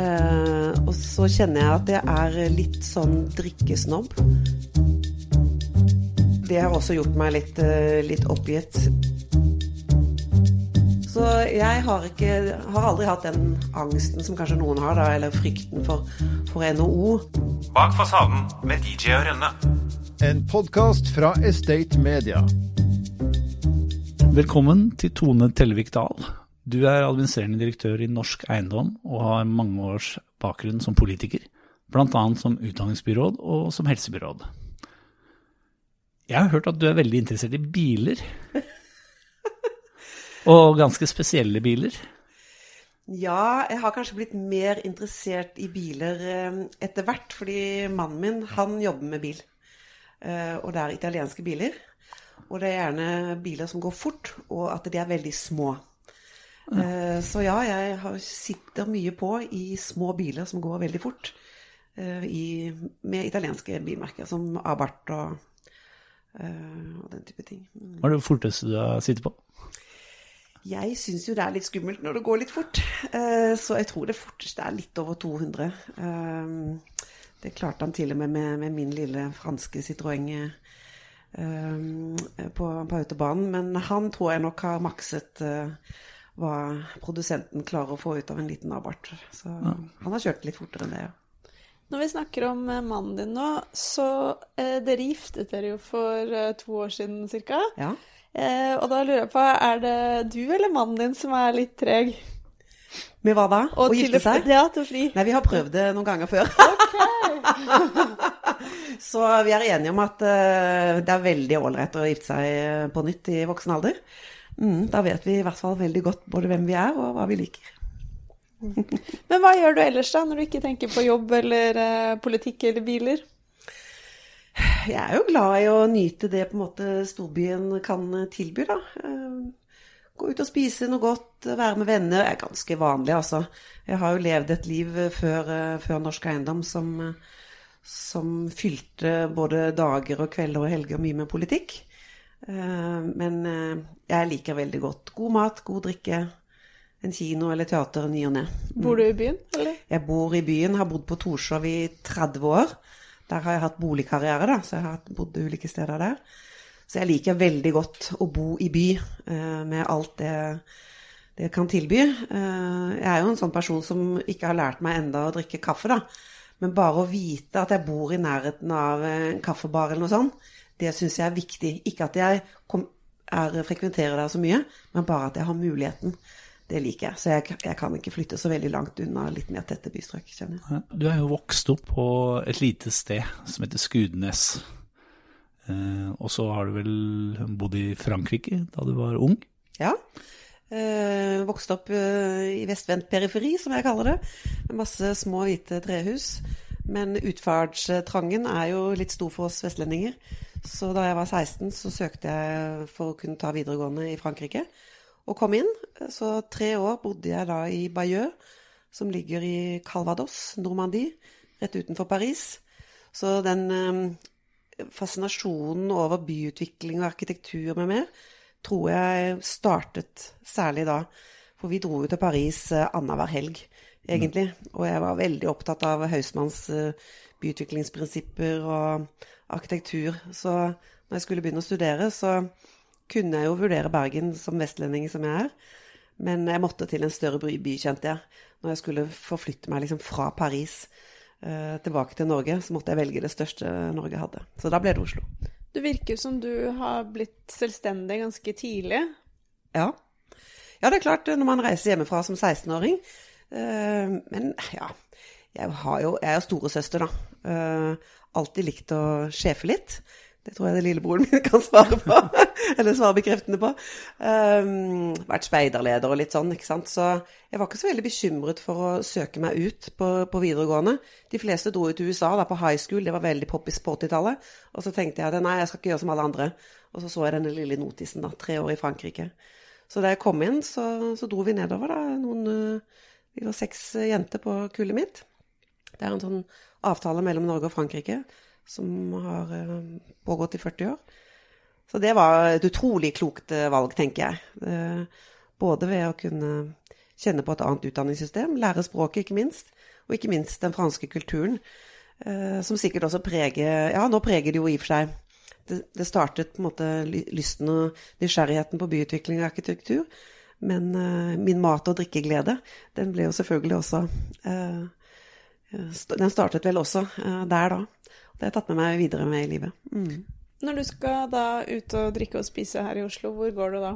Eh, og så kjenner jeg at jeg er litt sånn drikkesnobb. Det har også gjort meg litt, eh, litt oppgitt. Så jeg har, ikke, har aldri hatt den angsten som kanskje noen har, da, eller frykten for, for NHO. Bak fasaden med DJ og Rønne. En podkast fra Estate Media. Velkommen til Tone Tellevik Dahl. Du er administrerende direktør i Norsk Eiendom og har mange års bakgrunn som politiker, bl.a. som utdanningsbyråd og som helsebyråd. Jeg har hørt at du er veldig interessert i biler. Og ganske spesielle biler. Ja, jeg har kanskje blitt mer interessert i biler eh, etter hvert, fordi mannen min, han jobber med bil. Eh, Og det er italienske biler. Og det er gjerne biler som går fort, og at de er veldig små. Eh, Så ja, jeg sitter mye på i små biler som går veldig fort. eh, I, med italienske bilmerker som Abarth og, eh, og den type ting. Mm. Hva er det forteste du har sittet på? Jeg syns jo det er litt skummelt når det går litt fort, så jeg tror det forteste er litt over 200. Eh, Det klarte han til og med med, med min lille franske Citroën på, på autobanen, men han tror jeg nok har makset hva produsenten klarer å få ut av en liten abort. Så han har kjørt litt fortere enn det, ja. Når vi snakker om eh, mannen din nå, så eh, dere giftet dere jo for eh, to år siden cirka. ja. Eh, og da lurer jeg på, er det du eller mannen din som er litt treg? Med hva da? Å gifte seg? Ja, til å fri. Nei, vi har prøvd det noen ganger før. Så vi er enige om at eh, det er veldig ålreit å gifte seg eh, på nytt i voksen alder. Mm, da vet vi i hvert fall veldig godt både hvem vi er og hva vi liker. Men hva gjør du ellers da, når du ikke tenker på jobb eller eh, politikk eller biler? Jeg er jo glad i å nyte det på en måte storbyen kan tilby, da. Eh, Gå ut og spise noe godt, være med venner er ganske vanlig, altså. Jeg har jo levd et liv før, eh, før Norsk Eiendom som, eh, som fylte både dager og kvelder og helger mye med politikk. Eh, Men eh, jeg liker veldig godt god mat, god drikke, en kino eller teater ny og ne. Bor du i byen, eller? Jeg bor i byen, har bodd på Torshov i 30 år. Der har jeg hatt boligkarriere, da, så jeg har bodd ulike steder der. Så jeg liker veldig godt å bo i by, eh, med alt det det kan tilby. Jeg er jo en sånn person som ikke har lært meg enda å drikke kaffe, da. Men bare å vite at jeg bor i nærheten av en kaffebar eller noe sånt, det syns jeg er viktig. Ikke at jeg kom, er, frekventerer der så mye, men bare at jeg har muligheten. Det liker jeg. Så jeg, jeg kan ikke flytte så veldig langt unna litt mer tette bystrøk, kjenner jeg. Du er jo vokst opp på et lite sted som heter Skudenes. Eh, og så har du vel bodd i Frankrike da du var ung? Ja. Eh, vokste opp eh, i vestvendt periferi, som jeg kaller det. Med masse små, hvite trehus. Men utferdstrangen er jo litt stor for oss vestlendinger. Så da jeg var 16, så søkte jeg for å kunne ta videregående i Frankrike. Og kom inn. Så tre år bodde jeg da i Bayeux, som ligger i Calvados, Normandie, rett utenfor Paris. Så den eh, fascinasjonen over byutvikling og arkitektur med mer, tror jeg startet særlig da. For vi dro jo til Paris eh, annenhver helg, egentlig. Og jeg var veldig opptatt av Hausmanns eh, byutviklingsprinsipper og arkitektur. Så når jeg skulle begynne å studere, så kunne jeg jo vurdere Bergen som vestlending som jeg er. Men jeg måtte til en større by, kjente jeg. Når jeg skulle forflytte meg liksom fra Paris eh, tilbake til Norge, så måtte jeg velge det største Norge hadde. Så da ble det Oslo. Du virker som du har blitt selvstendig ganske tidlig. Ja. ja, det er klart når man reiser hjemmefra som 16-åring. Eh, men ja, jeg, har jo, jeg er jo storesøster, da. Eh, alltid likt å sjefe litt. Det tror jeg det lillebroren min kan svare på. Eller svare bekreftende på. Um, vært speiderleder og litt sånn, ikke sant. Så jeg var ikke så veldig bekymret for å søke meg ut på, på videregående. De fleste dro ut til USA da på high school, det var veldig poppis på 80-tallet. Og så tenkte jeg at nei, jeg skal ikke gjøre som alle andre. Og så så jeg denne lille notisen, da. Tre år i Frankrike. Så da jeg kom inn, så, så dro vi nedover, da. Noen uh, Vi var seks jenter på kullet mitt. Det er en sånn avtale mellom Norge og Frankrike som har uh, pågått i 40 år. Så det var et utrolig klokt uh, valg, tenker jeg. Både ved å kunne kjenne på et annet utdanningssystem, lære språket ikke minst, og ikke minst den franske kulturen, eh, som sikkert også preger Ja, nå preger det jo i og for seg det startet på en måte lysten og nysgjerrigheten på byutvikling og arkitektur. Men uh, min mat- og drikkeglede, den ble jo selvfølgelig også uh, Den startet vel også der da. Det har jeg tatt med meg videre med i livet. Mm. Når du skal da ut og drikke og spise her i Oslo, hvor går du da?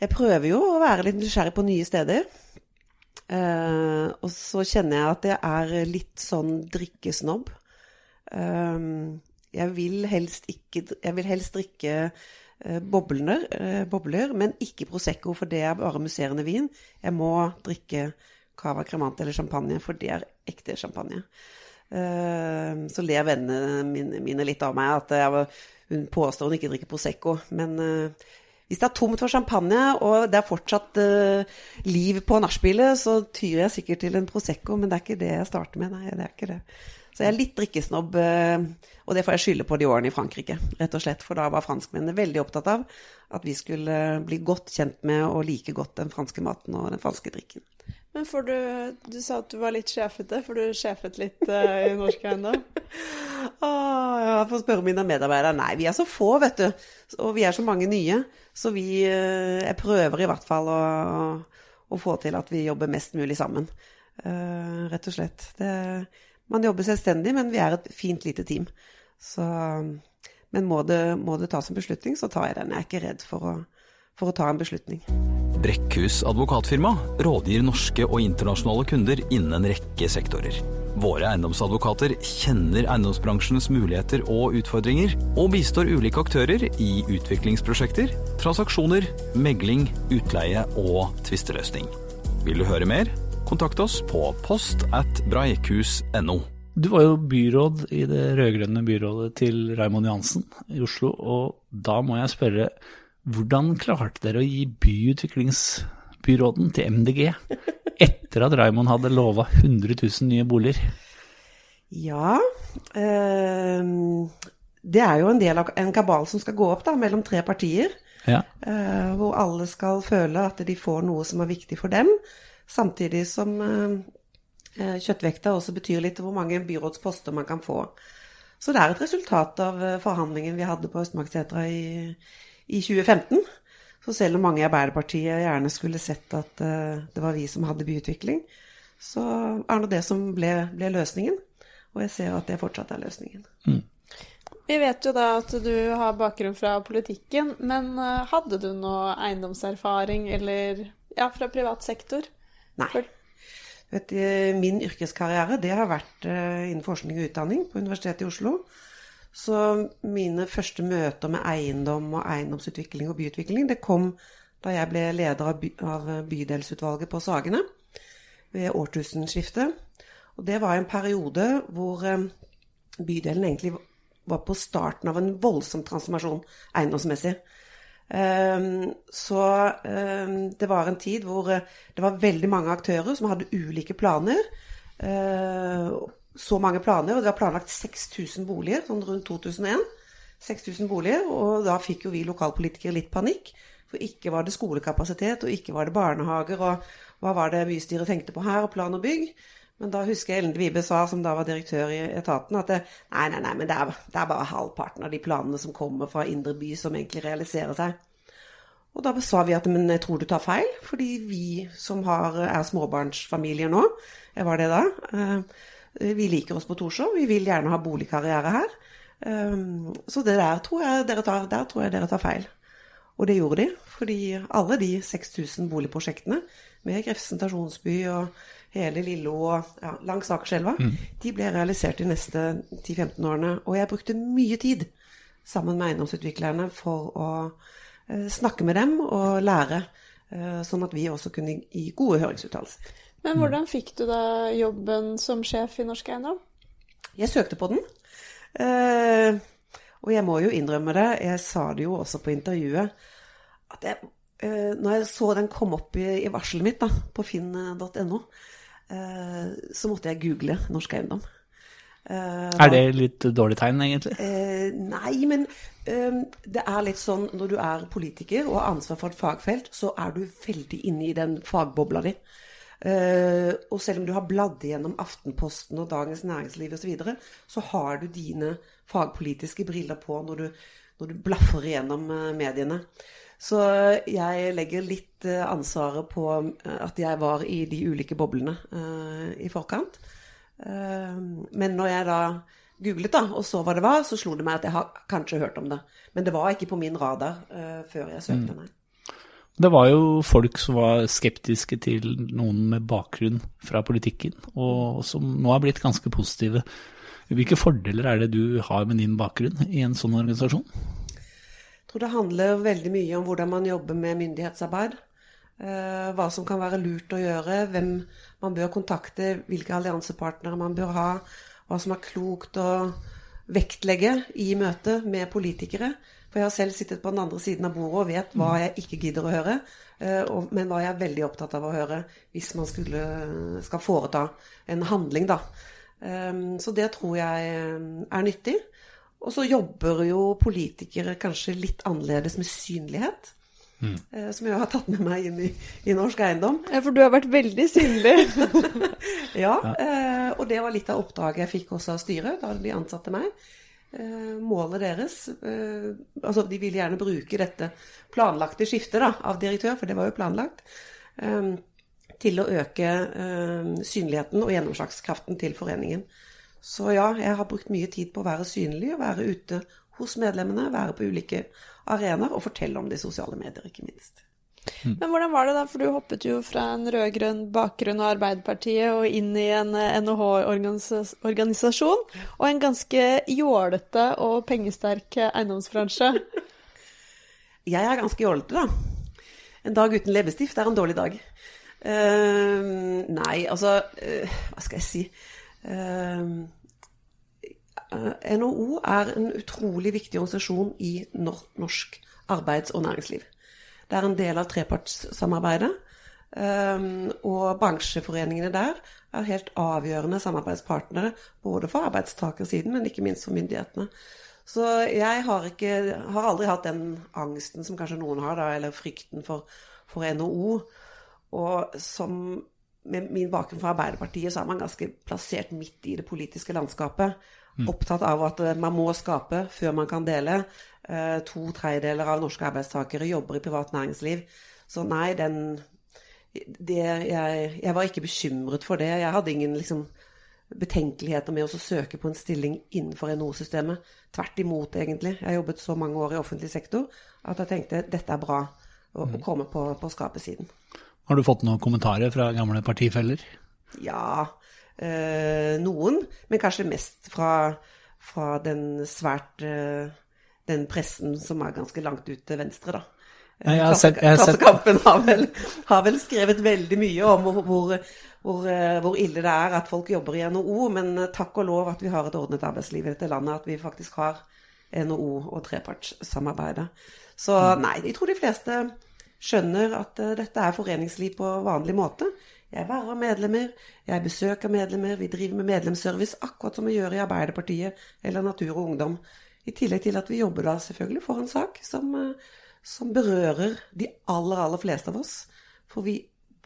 Jeg prøver jo å være litt nysgjerrig på nye steder. og så kjenner jeg at jeg er litt sånn drikkesnobb. jeg vil helst ikke Jeg vil helst drikke Eh, bobler, eh, bobler, men ikke Prosecco, for det er bare musserende vin. Jeg må drikke cava cremante eller champagne, for det er ekte champagne. Eh, så ler vennene mine litt av meg at jeg, hun påstår hun ikke drikker Prosecco. Men hvis det er tomt for champagne, og det er fortsatt liv på nachspielet, så tyr jeg sikkert til en Prosecco, men det er ikke det jeg starter med. Nei, det er ikke det. Så jeg er litt drikkesnobb, eh, og det får jeg skylde på de årene i Frankrike, rett og slett. For da var franskmennene veldig opptatt av at vi skulle bli godt kjent med og like godt den franske maten og den franske drikken. Men for du Du sa at du var litt sjefete. for du sjefet litt uh, i norsk eiendom? ah, jeg får spørre mine medarbeidere. Nei, vi er så få, vet du. Og vi er så mange nye. Så vi Jeg prøver i hvert fall å, å, få til at vi jobber mest mulig sammen. Uh, rett og slett. Det man jobber selvstendig, men vi er et fint lite team. Så, men må det, må det, tas en beslutning, så tar jeg den. Jeg er ikke redd for å, for å ta en beslutning. Brekkhus advokatfirma rådgir norske og internasjonale kunder innen en rekke sektorer. Våre eiendomsadvokater kjenner eiendomsbransjens muligheter og utfordringer, og bistår ulike aktører i utviklingsprosjekter, transaksjoner, megling, utleie og tvisteløsning. Vil du høre mer? Kontakt oss på post at breikhus.no. Du var jo byråd i det rød-grønne byrådet til Raymond Johansen i Oslo, og da må jeg spørre, hvordan klarte dere å gi byutviklingsbyråden til MDG etter at Raymond hadde lova 100 000 nye boliger? Ja, øh, det er jo en del av en kabal som skal gå opp da, mellom tre partier. Ja. Eh, hvor alle skal føle at de får noe som er viktig for dem. Samtidig som eh, eh, kjøttvekta også betyr litt hvor mange byrådsposter man kan få. Så det er et resultat av eh, forhandlingen vi hadde på Østmarksetra i, i 2015. Så selv om mange i Arbeiderpartiet gjerne skulle sett at det var vi som hadde byutvikling, så er det det som ble, ble løsningen. Og jeg ser at det fortsatt er løsningen. Mm. Vi vet jo da at du har bakgrunn fra politikken, men hadde du noe eiendomserfaring eller ja, fra privat sektor? Nei. Vet, min yrkeskarriere det har vært uh, innen forskning og utdanning på Universitetet i Oslo. Så mine første møter med eiendom og eiendomsutvikling og byutvikling, det kom da jeg ble leder av, by, av bydelsutvalget på Sagene ved årtusenskiftet. Og det var en periode hvor um, bydelen egentlig var på starten av en voldsom transformasjon eiendomsmessig. Ehm, så ehm, det var en tid hvor eh, det var veldig mange aktører som hadde ulike planer. Ehm, så mange planer, og det var planlagt 6000 boliger sånn rundt 2001. 6000 boliger, og da fikk jo vi lokalpolitikere litt panikk. For ikke var det skolekapasitet, og ikke var det barnehager, og hva var det bystyret tenkte på her, og plan og bygg. Men da husker jeg Ellen Vibe sa, som da var direktør i etaten, at det, nei, nei, nei, men det er, det er, bare halvparten av de planene som kommer fra indre by, som egentlig realiserer seg. Og da sa vi at men jeg tror du tar feil, fordi vi som har, er småbarnsfamilier nå, jeg var det da, eh, vi liker oss på Torshov, vi vil gjerne ha boligkarriere her. Eh, så der tror tar, der tror jeg dere tar feil. Og det gjorde de, fordi alle de 6000 boligprosjektene med Grefsen stasjonsby og hele Lillo og ja, langs Akerselva, mm. de ble realisert de neste 10-15 årene. Og jeg brukte mye tid sammen med eiendomsutviklerne for å eh, snakke med dem og lære, eh, sånn at vi også kunne gi gode høringsuttalelser. Men hvordan fikk du da jobben som sjef i Norsk Eiendom? Jeg søkte på den. Eh, og jeg må jo innrømme det, jeg sa det jo også på intervjuet, at jeg, eh, når jeg så den kom opp i, i varselet mitt da, på finn.no, så måtte jeg google norsk eiendom. Eh, er det litt dårlig tegn, egentlig? Eh, nei, men det er litt sånn når du er politiker og har ansvar for et fagfelt, så er du veldig inne i den fagbobla di. Eh, og selv om du har bladd igjennom Aftenposten og Dagens Næringsliv osv., så, videre, så har du dine fagpolitiske briller på når du, når du blaffer igjennom eh, mediene. Så jeg legger litt eh, ansvaret på eh, at jeg var i de ulike boblene uh, i forkant. Uh, men når jeg da googlet da, og så hva det var, så slo det meg at jeg har kanskje hørt om det. Men det var ikke på min radar før jeg søkte, nei. Det var jo folk som var skeptiske til noen med bakgrunn fra politikken, og som nå har blitt ganske positive. Hvilke fordeler er det du har med din bakgrunn i en sånn organisasjon? Tror det handler veldig mye om hvordan man jobber med myndighetsarbeid. Eh, hva som kan være lurt å gjøre, hvem man bør kontakte, hvilke alliansepartnere man bør ha. Hva som er klokt å vektlegge i møte med politikere. For jeg har selv sittet på den andre siden av bordet og vet hva jeg ikke gidder å høre, eh, men hva jeg er veldig opptatt av å høre hvis man skulle, skal foreta en handling, da. Ehm, så det tror jeg eh, er nyttig. Og så jobber jo politikere kanskje litt annerledes med synlighet. Mm. Som jeg har tatt med meg inn i, i, norsk eiendom. Ja, For du har vært veldig synlig. ja, ja, og det var litt av oppdraget jeg fikk også av styret da de ansatte meg. Eh, målet deres eh, Altså, de ville gjerne bruke dette planlagte skiftet da, av direktør, for det var jo planlagt, eh, til å øke synligheten og gjennomslagskraften til foreningen. Så ja, jeg har brukt mye tid på å være synlig og være ute hos medlemmene, være på ulike arenaer og fortelle om det i sosiale medier, ikke minst. Mm. Men hvordan var det da, for du hoppet jo fra en rød-grønn bakgrunn av Arbeiderpartiet og inn i en eh, NHH-organisasjon, og en ganske jålete og pengesterk eiendomsbransje? Jeg er ganske jålete, da. En dag uten leppestift er en dårlig dag. Uh, nei, altså uh, Hva skal jeg si? Uh, NHO er en utrolig viktig organisasjon i norsk arbeids- og næringsliv. Det er en del av trepartssamarbeidet. Um, og bransjeforeningene der er helt avgjørende samarbeidspartnere både for arbeidstakersiden, men ikke minst for myndighetene. Så jeg har, ikke, har aldri hatt den angsten som kanskje noen har, da, eller frykten for, for NHO. Og som med min bakgrunn fra Arbeiderpartiet, så er man ganske plassert midt i det politiske landskapet. Mm. Opptatt av at man må skape før man kan dele. Eh, to tredjedeler av norske arbeidstakere jobber i privat næringsliv. Så nei, den det, jeg, jeg, var ikke bekymret for det. Jeg hadde ingen liksom, betenkeligheter med å søke på en stilling innenfor NHO-systemet. Tvert imot, egentlig. Jeg har jobbet så mange år i offentlig sektor at jeg tenkte dette er bra å, mm. å komme på, på skapesiden. Har du fått noen kommentarer fra gamle partifeller? Ja, eh, noen. Men kanskje mest fra, fra den svært eh, den pressen som er ganske langt ut til venstre, da. Ja, jeg har sett, jeg har Klassekampen har vel, har vel, skrevet veldig mye om hvor, hvor, hvor, eh, hvor, ille det er at folk jobber i NHO, men takk og lov at vi har et ordnet arbeidsliv i dette landet, at vi faktisk har NHO og trepartssamarbeidet. Så mm. nei, jeg tror de fleste skjønner at uh, dette er foreningsliv på vanlig måte. Jeg verver medlemmer, jeg besøker medlemmer, vi driver med medlemsservice, akkurat som vi gjør i Arbeiderpartiet eller Natur og Ungdom. I tillegg til at vi jobber da selvfølgelig for en sak som, eh, som berører de aller, aller fleste av oss. For vi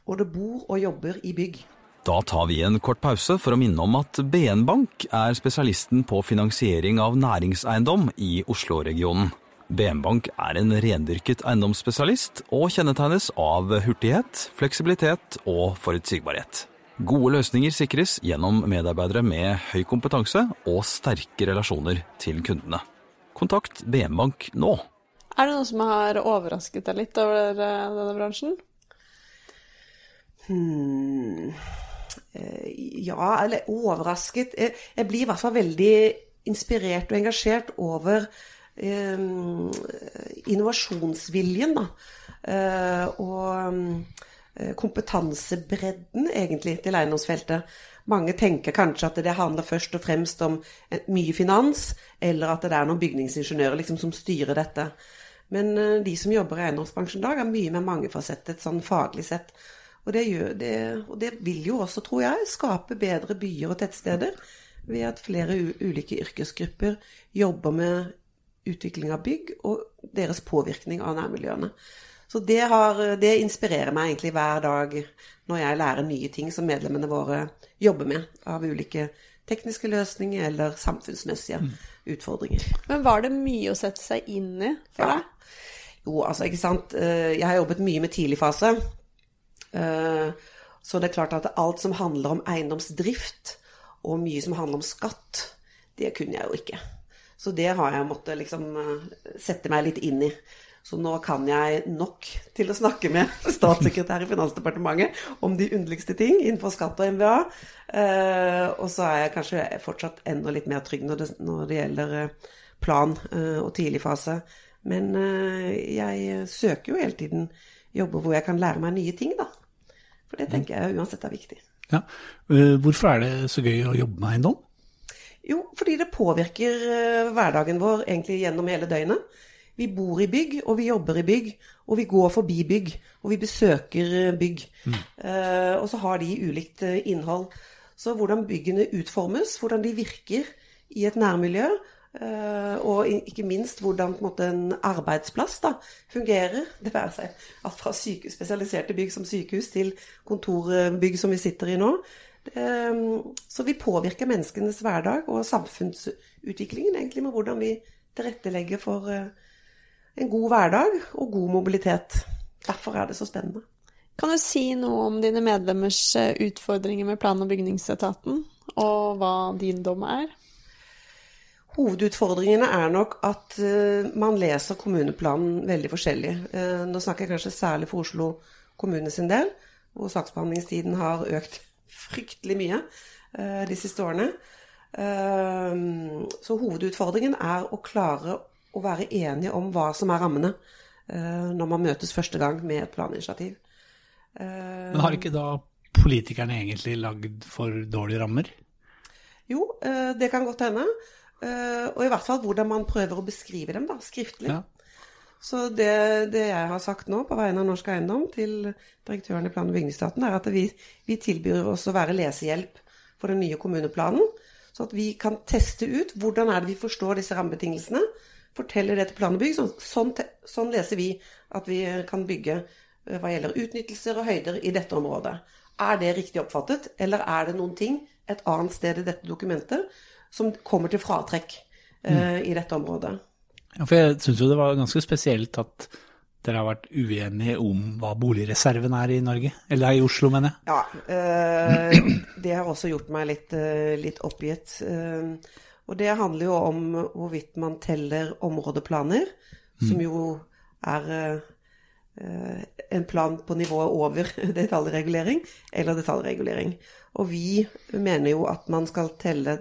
både bor og jobber i bygg. Da tar vi en kort pause for å minne om at BN Bank er spesialisten på finansiering av næringseiendom i Oslo-regionen. BN Bank er en rendyrket eiendomsspesialist og kjennetegnes av hurtighet, fleksibilitet og forutsigbarhet. Gode løsninger sikres gjennom medarbeidere med høy kompetanse og sterke relasjoner til kundene. Kontakt BM Bank nå. Er det noe som har overrasket deg litt over eh, denne bransjen? Hmm. Eh, ja, eller overrasket Jeg blir i hvert fall veldig inspirert og engasjert over eh, innovasjonsviljen, da. Eh, og Eh, kompetansebredden egentlig til eiendomsfeltet. Mange tenker kanskje at det handler først og fremst om mye finans, eller at det er noen bygningsingeniører liksom som styrer dette. Men eh, de som jobber i eiendomsbransjen i dag, er mye mer mangefasettet sånn faglig sett. Og det, det, og det, vil jo også, tror jeg, skape bedre byer og tettsteder ved at flere ulike yrkesgrupper jobber med utvikling av bygg og deres påvirkning av nærmiljøene. Så det, har, det inspirerer meg egentlig hver dag når jeg lærer nye ting som medlemmene våre jobber med, av ulike tekniske løsninger eller samfunnsmessige utfordringer. Men var det mye å sette seg inn i for Ja. deg? Jo, altså, ikke sant. Eh, Jeg har jobbet mye med tidligfase. fase. Så det er klart at alt som handler om eiendomsdrift, og mye som handler om skatt, det kunne jeg jo ikke. Så det har jeg måttet liksom eh, sette meg litt inn i. Så nå kan jeg nok til å snakke med statssekretær i Finansdepartementet om de underligste ting innenfor skatt og MVA. Eh, og så er jeg kanskje fortsatt enda litt mer trygg når det, når det gjelder eh, plan og og tidligfase. Men jeg søker jo hele tiden jobber hvor jeg kan lære meg nye ting, da. For det tenker jeg uansett er viktig. Ja. Hvorfor er det så gøy å jobbe med eiendom? Jo, fordi det påvirker eh, hverdagen vår egentlig gjennom hele døgnet. Vi bor i bygg, og vi jobber i bygg, og vi går forbi bygg, og vi besøker bygg. bygg. Eh, og så har de ulikt eh, innhold. Så hvordan byggene utformes, hvordan de virker i et nærmiljø, eh, og ikke minst hvordan en, måte, en arbeidsplass da, fungerer. Det være seg alt fra syke, spesialiserte bygg som sykehus til kontorbygg som vi sitter i nå. Eh, Så vi påvirker menneskenes hverdag og samfunnsutviklingen egentlig med hvordan vi tilrettelegger for eh, en god hverdag og god mobilitet. Derfor er det så spennende. Kan du si noe om dine medlemmers eh, utfordringer med plan- og bygningsetaten, og hva din dom er? Hovedutfordringene er nok at eh, man leser kommuneplanen veldig forskjellig. Nå snakker jeg kanskje særlig for Oslo kommune sin del, hvor saksbehandlingstiden har økt fryktelig mye eh, de siste årene. Eh, så hovedutfordringen er å klare å være enige om hva som er rammene eh, når man møtes første gang med et planinitiativ. Men har ikke da politikerne egentlig lagd for dårlige rammer? Jo, det kan godt hende. Og i hvert fall hvordan man prøver å beskrive dem da, skriftlig. Ja. Så det, det jeg har sagt nå på vegne av Norsk Eiendom til direktøren i plan- og bygningsstaten, er at vi, vi tilbyr oss å være lesehjelp for den nye kommuneplanen. Så at vi kan teste ut hvordan er det vi forstår disse rammebetingelsene. Forteller det til plan og bygg. Sånn, sånn, sånn leser vi at vi kan bygge eh, hva gjelder utnyttelser og høyder i dette området. Er det riktig oppfattet, eller er det noen ting et annet sted i dette dokumentet som kommer til fratrekk eh, i dette området? For jeg syns jo det var ganske spesielt at dere har vært uenige om hva boligreserven er i Norge. Eller i Oslo, mener jeg. Ja, Øh, det har også gjort meg litt, eh, litt oppgitt. Eh, og det handler jo om hvorvidt man teller områdeplaner, som jo er en plan på nivået over detaljregulering, eller detaljregulering. Og vi mener jo at man skal telle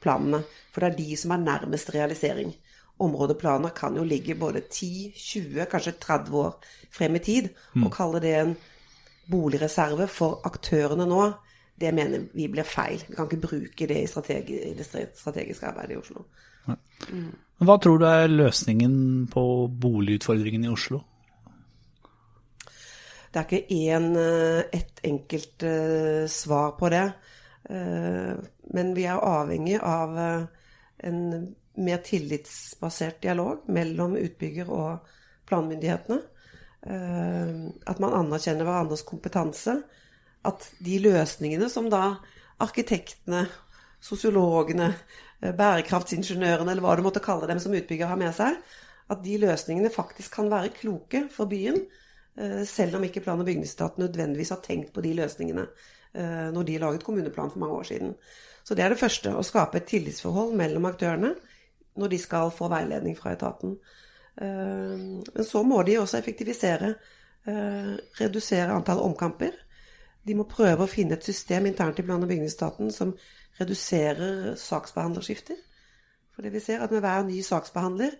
detaljreguleringsplanene, for det er de som er nærmest realisering. Områdeplaner kan jo ligge både 10, 20, kanskje 30 år frem i tid. Å kalle det en boligreserve for aktørene nå, det mener vi blir feil. Vi kan ikke bruke det i, strategi, i det strategiske arbeidet i Oslo. Mm. Hva tror du er løsningen på boligutfordringen i Oslo? Det er ikke én, eh, ett enkelt uh, svar på det. Eh, Men vi er avhengig av eh, en mer tillitsbasert dialog mellom utbygger og planmyndighetene. Eh, At man anerkjenner hverandres kompetanse. At de løsningene som da arkitektene, sosiologene, bærekraftsingeniørene, eller hva du måtte kalle dem som utbygger har med seg, at de løsningene faktisk kan være kloke for byen. Selv om ikke plan- og bygningsetaten nødvendigvis har tenkt på de løsningene når de laget kommuneplan for mange år siden. Så det er det første. Å skape et tillitsforhold mellom aktørene når de skal få veiledning fra etaten. Eh, Men så må de også effektivisere. eh, Redusere antall omkamper. De må prøve å finne et system internt i plan- og bygningsetaten som reduserer saksbehandlerskifter. For det vi ser at med hver ny saksbehandler,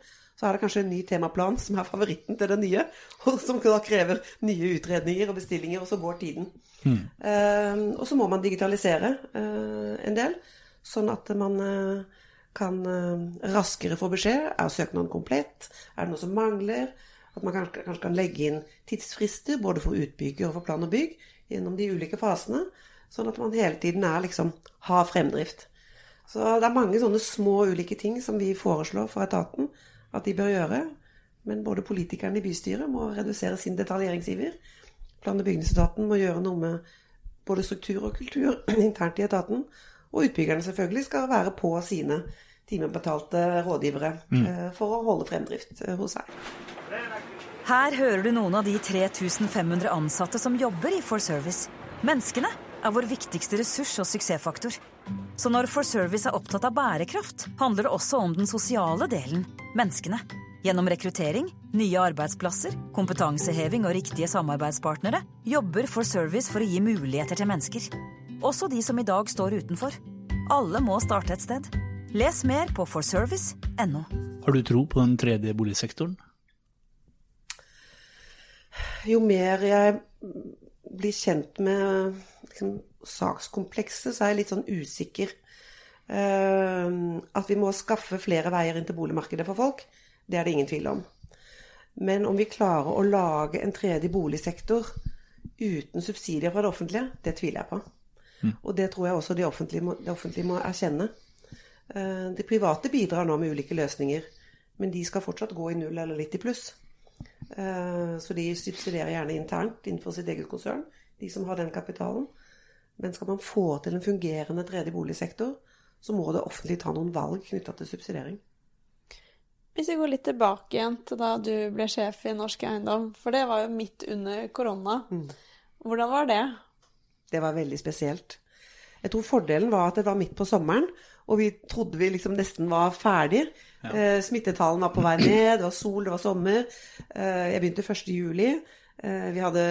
så er det kanskje en ny temaplan som er favoritten til den nye, og som da krever nye utredninger og bestillinger, og så går tiden. Eh, og så må man digitalisere eh, en del, sånn at man eh, kan eh, raskere få beskjed. Er søknaden komplett? Er det noe som mangler? At man kanskje, kanskje kan legge inn tidsfrister både for utbygger og for plan og bygg gjennom de ulike fasene, sånn at man hele tiden er liksom har fremdrift. Så det er mange sånne små ulike ting som vi foreslår for etaten at de bør gjøre. Men både politikerne i bystyret må redusere sin detaljeringsiver. Plan- og bygningsetaten må gjøre noe med både struktur og kultur internt i etaten. Og utbyggerne selvfølgelig skal være på sine timebetalte rådgivere mm. for å holde fremdrift eh, hos seg. Her hører du noen av de 3500 ansatte som jobber i For Service. Menneskene er vår viktigste ressurs og suksessfaktor. Så når For Service er opptatt av bærekraft, handler det også om den sosiale delen menneskene. Gjennom rekruttering, nye arbeidsplasser, kompetanseheving og riktige samarbeidspartnere jobber For Service for å gi muligheter til mennesker. Også de som i dag står utenfor. Alle må starte et sted. Les mer på forservice.no. Har du tro på den tredje boligsektoren? jo mer jeg blir kjent med liksom, sakskomplekset, så er jeg litt sånn usikker. Eh, at vi må skaffe flere veier inn til boligmarkedet for folk, det er det ingen tvil om. Men om vi klarer å lage en tredje boligsektor uten subsidier fra det offentlige, det tviler jeg på. Og det tror jeg også det offentlige må, det offentlige må erkjenne. Det de private bidrar nå med ulike løsninger, men de skal fortsatt gå i null eller litt i pluss. Eh, Så de subsidierer gjerne internt innenfor sitt eget konsern, de som har den kapitalen. Men skal man få til en fungerende tredje boligsektor, så må det offentlige ta noen valg knytta til subsidiering. Hvis vi går litt tilbake igjen til da du ble sjef i Norsk Eiendom, for det var jo midt under korona. Hvordan var det? Det var veldig spesielt. Jeg tror fordelen var at det var midt på sommeren, og vi trodde vi liksom nesten var ferdig. Eh, smittetallene var på vei ned, det var sol, det var sommer. Eh, jeg begynte 1. juli. Eh, vi, hadde,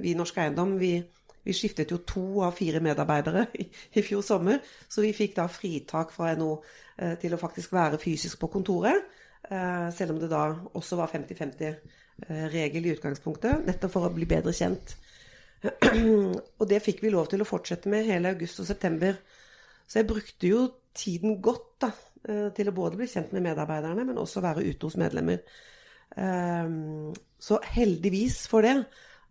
vi i Norsk Eiendom vi, vi skiftet jo to av fire medarbeidere i, i fjor sommer, så vi fikk da fritak fra NHO eh, til å faktisk være fysisk på kontoret. Eh, selv om det da også var 50-50-regel i utgangspunktet, nettopp for å bli bedre kjent. og det fikk vi lov til å fortsette med hele august og september. Så jeg brukte jo tiden godt da, eh, til å både bli kjent med medarbeiderne, men også være ute hos medlemmer. Ehm, Så heldigvis for det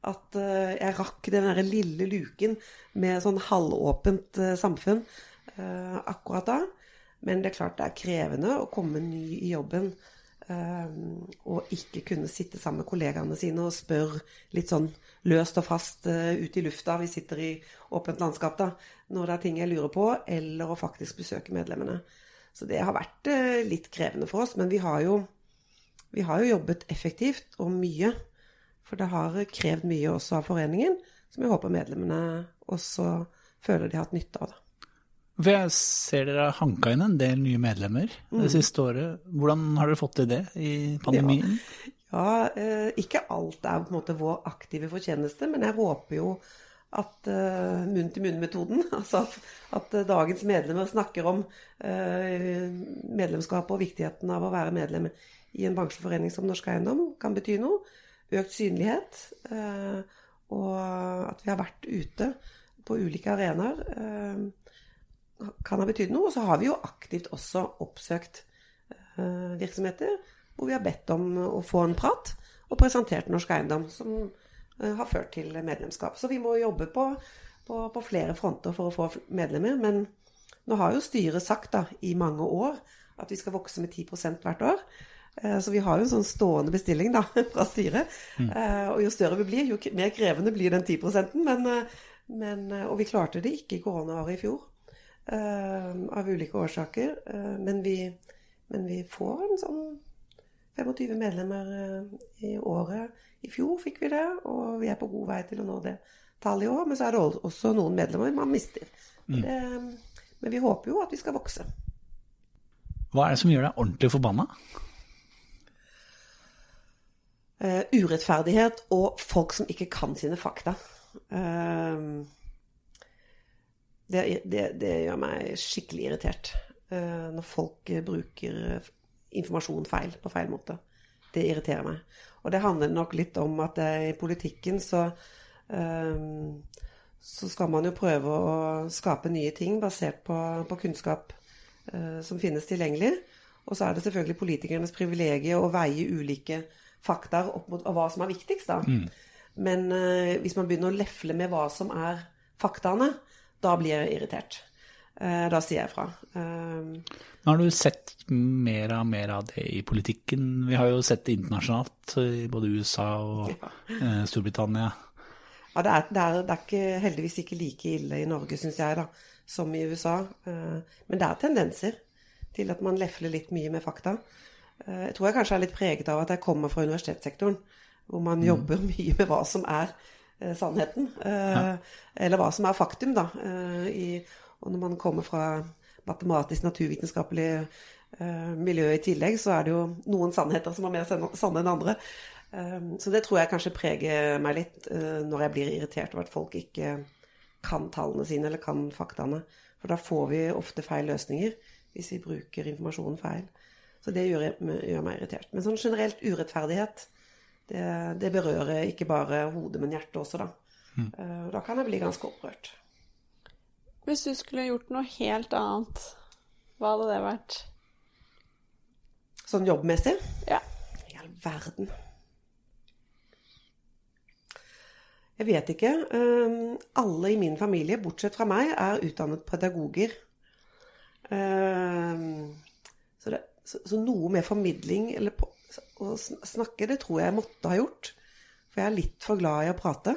at eh, jeg rakk den der lille luken med sånn halvåpent eh, samfunn eh, akkurat da. Men det er klart det er krevende å komme ny i jobben og ikke kunne sitte sammen med kollegaene sine og spørre litt sånn løst og fast ut i lufta. Vi sitter i åpent landskap da, når det er ting jeg lurer på, eller å faktisk besøke medlemmene. Så det har vært litt krevende for oss, men vi har jo, vi har jo jobbet effektivt og mye. For det har krevd mye også av foreningen, som jeg håper medlemmene også føler de har hatt nytte av. det. For jeg ser dere har hanka inn en del nye medlemmer det siste året. Hvordan har dere fått til det i pandemien? Ja, ja ikke alt er på en måte vår aktive fortjeneste, men jeg håper jo at uh, munn-til-munn-metoden, altså at, at eh, dagens medlemmer snakker om uh, medlemskapet og viktigheten av å være medlem i en bransjeforening som Norsk Eiendom, kan bety noe. Økt synlighet, eh, og at vi har vært ute på ulike arenaer, eh, kan ha betydd noe. Og så har vi jo aktivt også oppsøkt eh, virksomheter hvor vi har bedt om å få en prat, og presentert Norsk Eiendom, som har ført til medlemskap. Så vi må jobbe på, på, på flere fronter for å få medlemmer. Men nå har jo styret sagt da, i mange år at vi skal vokse med 10% hvert år. Eh, Så vi har jo en sånn stående bestilling da, fra styret. Mm. Og jo større vi blir, jo mer krevende blir den 10 men, eh, men, eh, Og vi klarte det ikke i koronaåret i fjor, eh, av ulike årsaker. Eh, Men vi, men vi får en sånn 25 medlemmer eh, i året. I fjor fikk vi det, og vi er på god vei til å nå det tallet i år. Men så er det også noen medlemmer man mister. Det, men vi håper jo at vi skal vokse. Hva er det som gjør deg ordentlig forbanna? Eh, urettferdighet og folk som ikke kan sine fakta. Uh, det, det, det gjør meg skikkelig irritert. Uh, når folk bruker eh, informasjon feil, på feil måte. Det irriterer meg. Og det handler nok litt om at i politikken så eh, så skal man jo prøve å skape nye ting basert på, på kunnskap som finnes tilgjengelig. Og så er det selvfølgelig politikernes privilegium å veie ulike fakta opp mot hva som er viktigst. da. Men uh, hvis man begynner å lefle med hva som er faktaene, da blir jeg irritert. Uh, da sier jeg fra. Uh, Har du sett mer og mer av det i politikken? Vi har jo sett det internasjonalt, i både USA og eh, Storbritannia. Ja, det er, det, er, det er ikke, heldigvis ikke like ille i Norge, syns jeg, da, som i USA. Men det er tendenser til at man lefler litt mye med fakta. Eh, Jeg tror jeg kanskje er litt preget av at jeg kommer fra universitetssektoren, hvor man jobber mye med hva som er eh, sannheten. ja. Eller hva som er faktum, da. eh, I, og når man kommer fra matematisk, naturvitenskapelig eh, miljø i tillegg, så er det jo noen sannheter som er mer sanne enn andre. Så det tror jeg kanskje preger meg litt eh, når jeg blir irritert over at folk ikke kan tallene sine eller kan faktaene. For da får vi ofte feil løsninger hvis vi bruker informasjonen feil. Så det gjør, gjør meg irritert. Men sånn generelt urettferdighet, det, det berører ikke bare hodet, men hjertet også, da. Mm. Da kan jeg bli ganske opprørt. Hvis du skulle gjort noe helt annet, hva hadde det vært? Sånn jobbmessig. Ja. I all verden. Jeg vet ikke. Um, alle i min familie, bortsett fra meg, er utdannet pedagoger. Um, så, så, noe med formidling eller på, å snakke, det tror jeg jeg måtte ha gjort. For jeg er litt for glad i å prate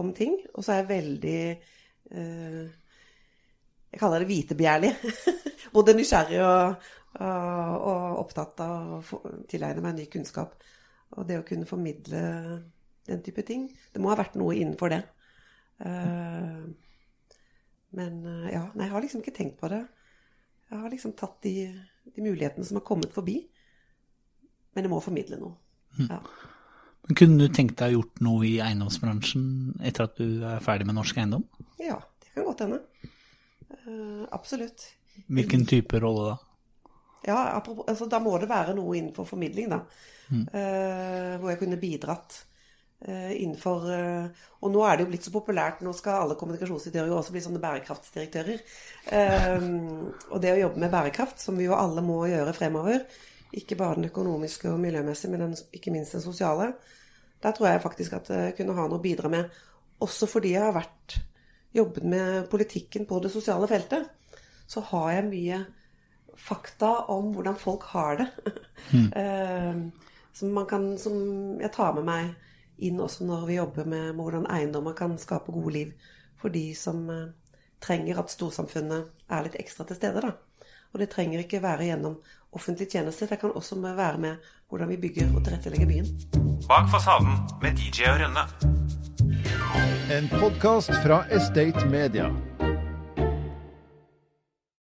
om ting. Og så er jeg veldig eh, Jeg kaller det vitebegjærlig. Både nysgjerrig og, og, og opptatt av å tilegne meg ny kunnskap. Og det å kunne formidle den type ting. Det må ha vært noe innenfor det. Eh, men eh, ja, nei, jeg har liksom ikke tenkt på det. Jeg har liksom tatt de, de mulighetene som har kommet forbi. Men jeg må formidle noe. Ja. Men kunne du tenkt deg å gjort noe i eiendomsbransjen etter at du er ferdig med Norsk Eiendom? ja, det kan godt hende. Uh, absolutt. Hvilken type rolle da? Ja, altså, da må det være noe innenfor formidling, da. Eh, hvor jeg kunne bidratt innenfor eh, Og nå er det jo blitt så populært, nå skal alle kommunikasjonsdirektører jo også bli sånne bærekraftsdirektører. Eh, og det å jobbe med bærekraft, som vi jo alle må gjøre fremover, ikke bare den økonomiske og miljømessige, men den, ikke minst den sosiale, der tror jeg faktisk at jeg kunne ha noe å bidra med. Også fordi jeg har vært jobbet med politikken på det sosiale feltet, så har jeg mye fakta om hvordan folk har det. Mm. som, man kan, som jeg tar med meg inn også når vi jobber med hvordan eiendommer kan skape gode liv for de som eh, trenger at storsamfunnet er litt ekstra til stede. Da. Og det trenger ikke være gjennom offentlig tjeneste. Det kan også være med hvordan vi bygger og tilrettelegger byen. Bak fasaden med DJ og Rønne. En podkast fra Estate Media.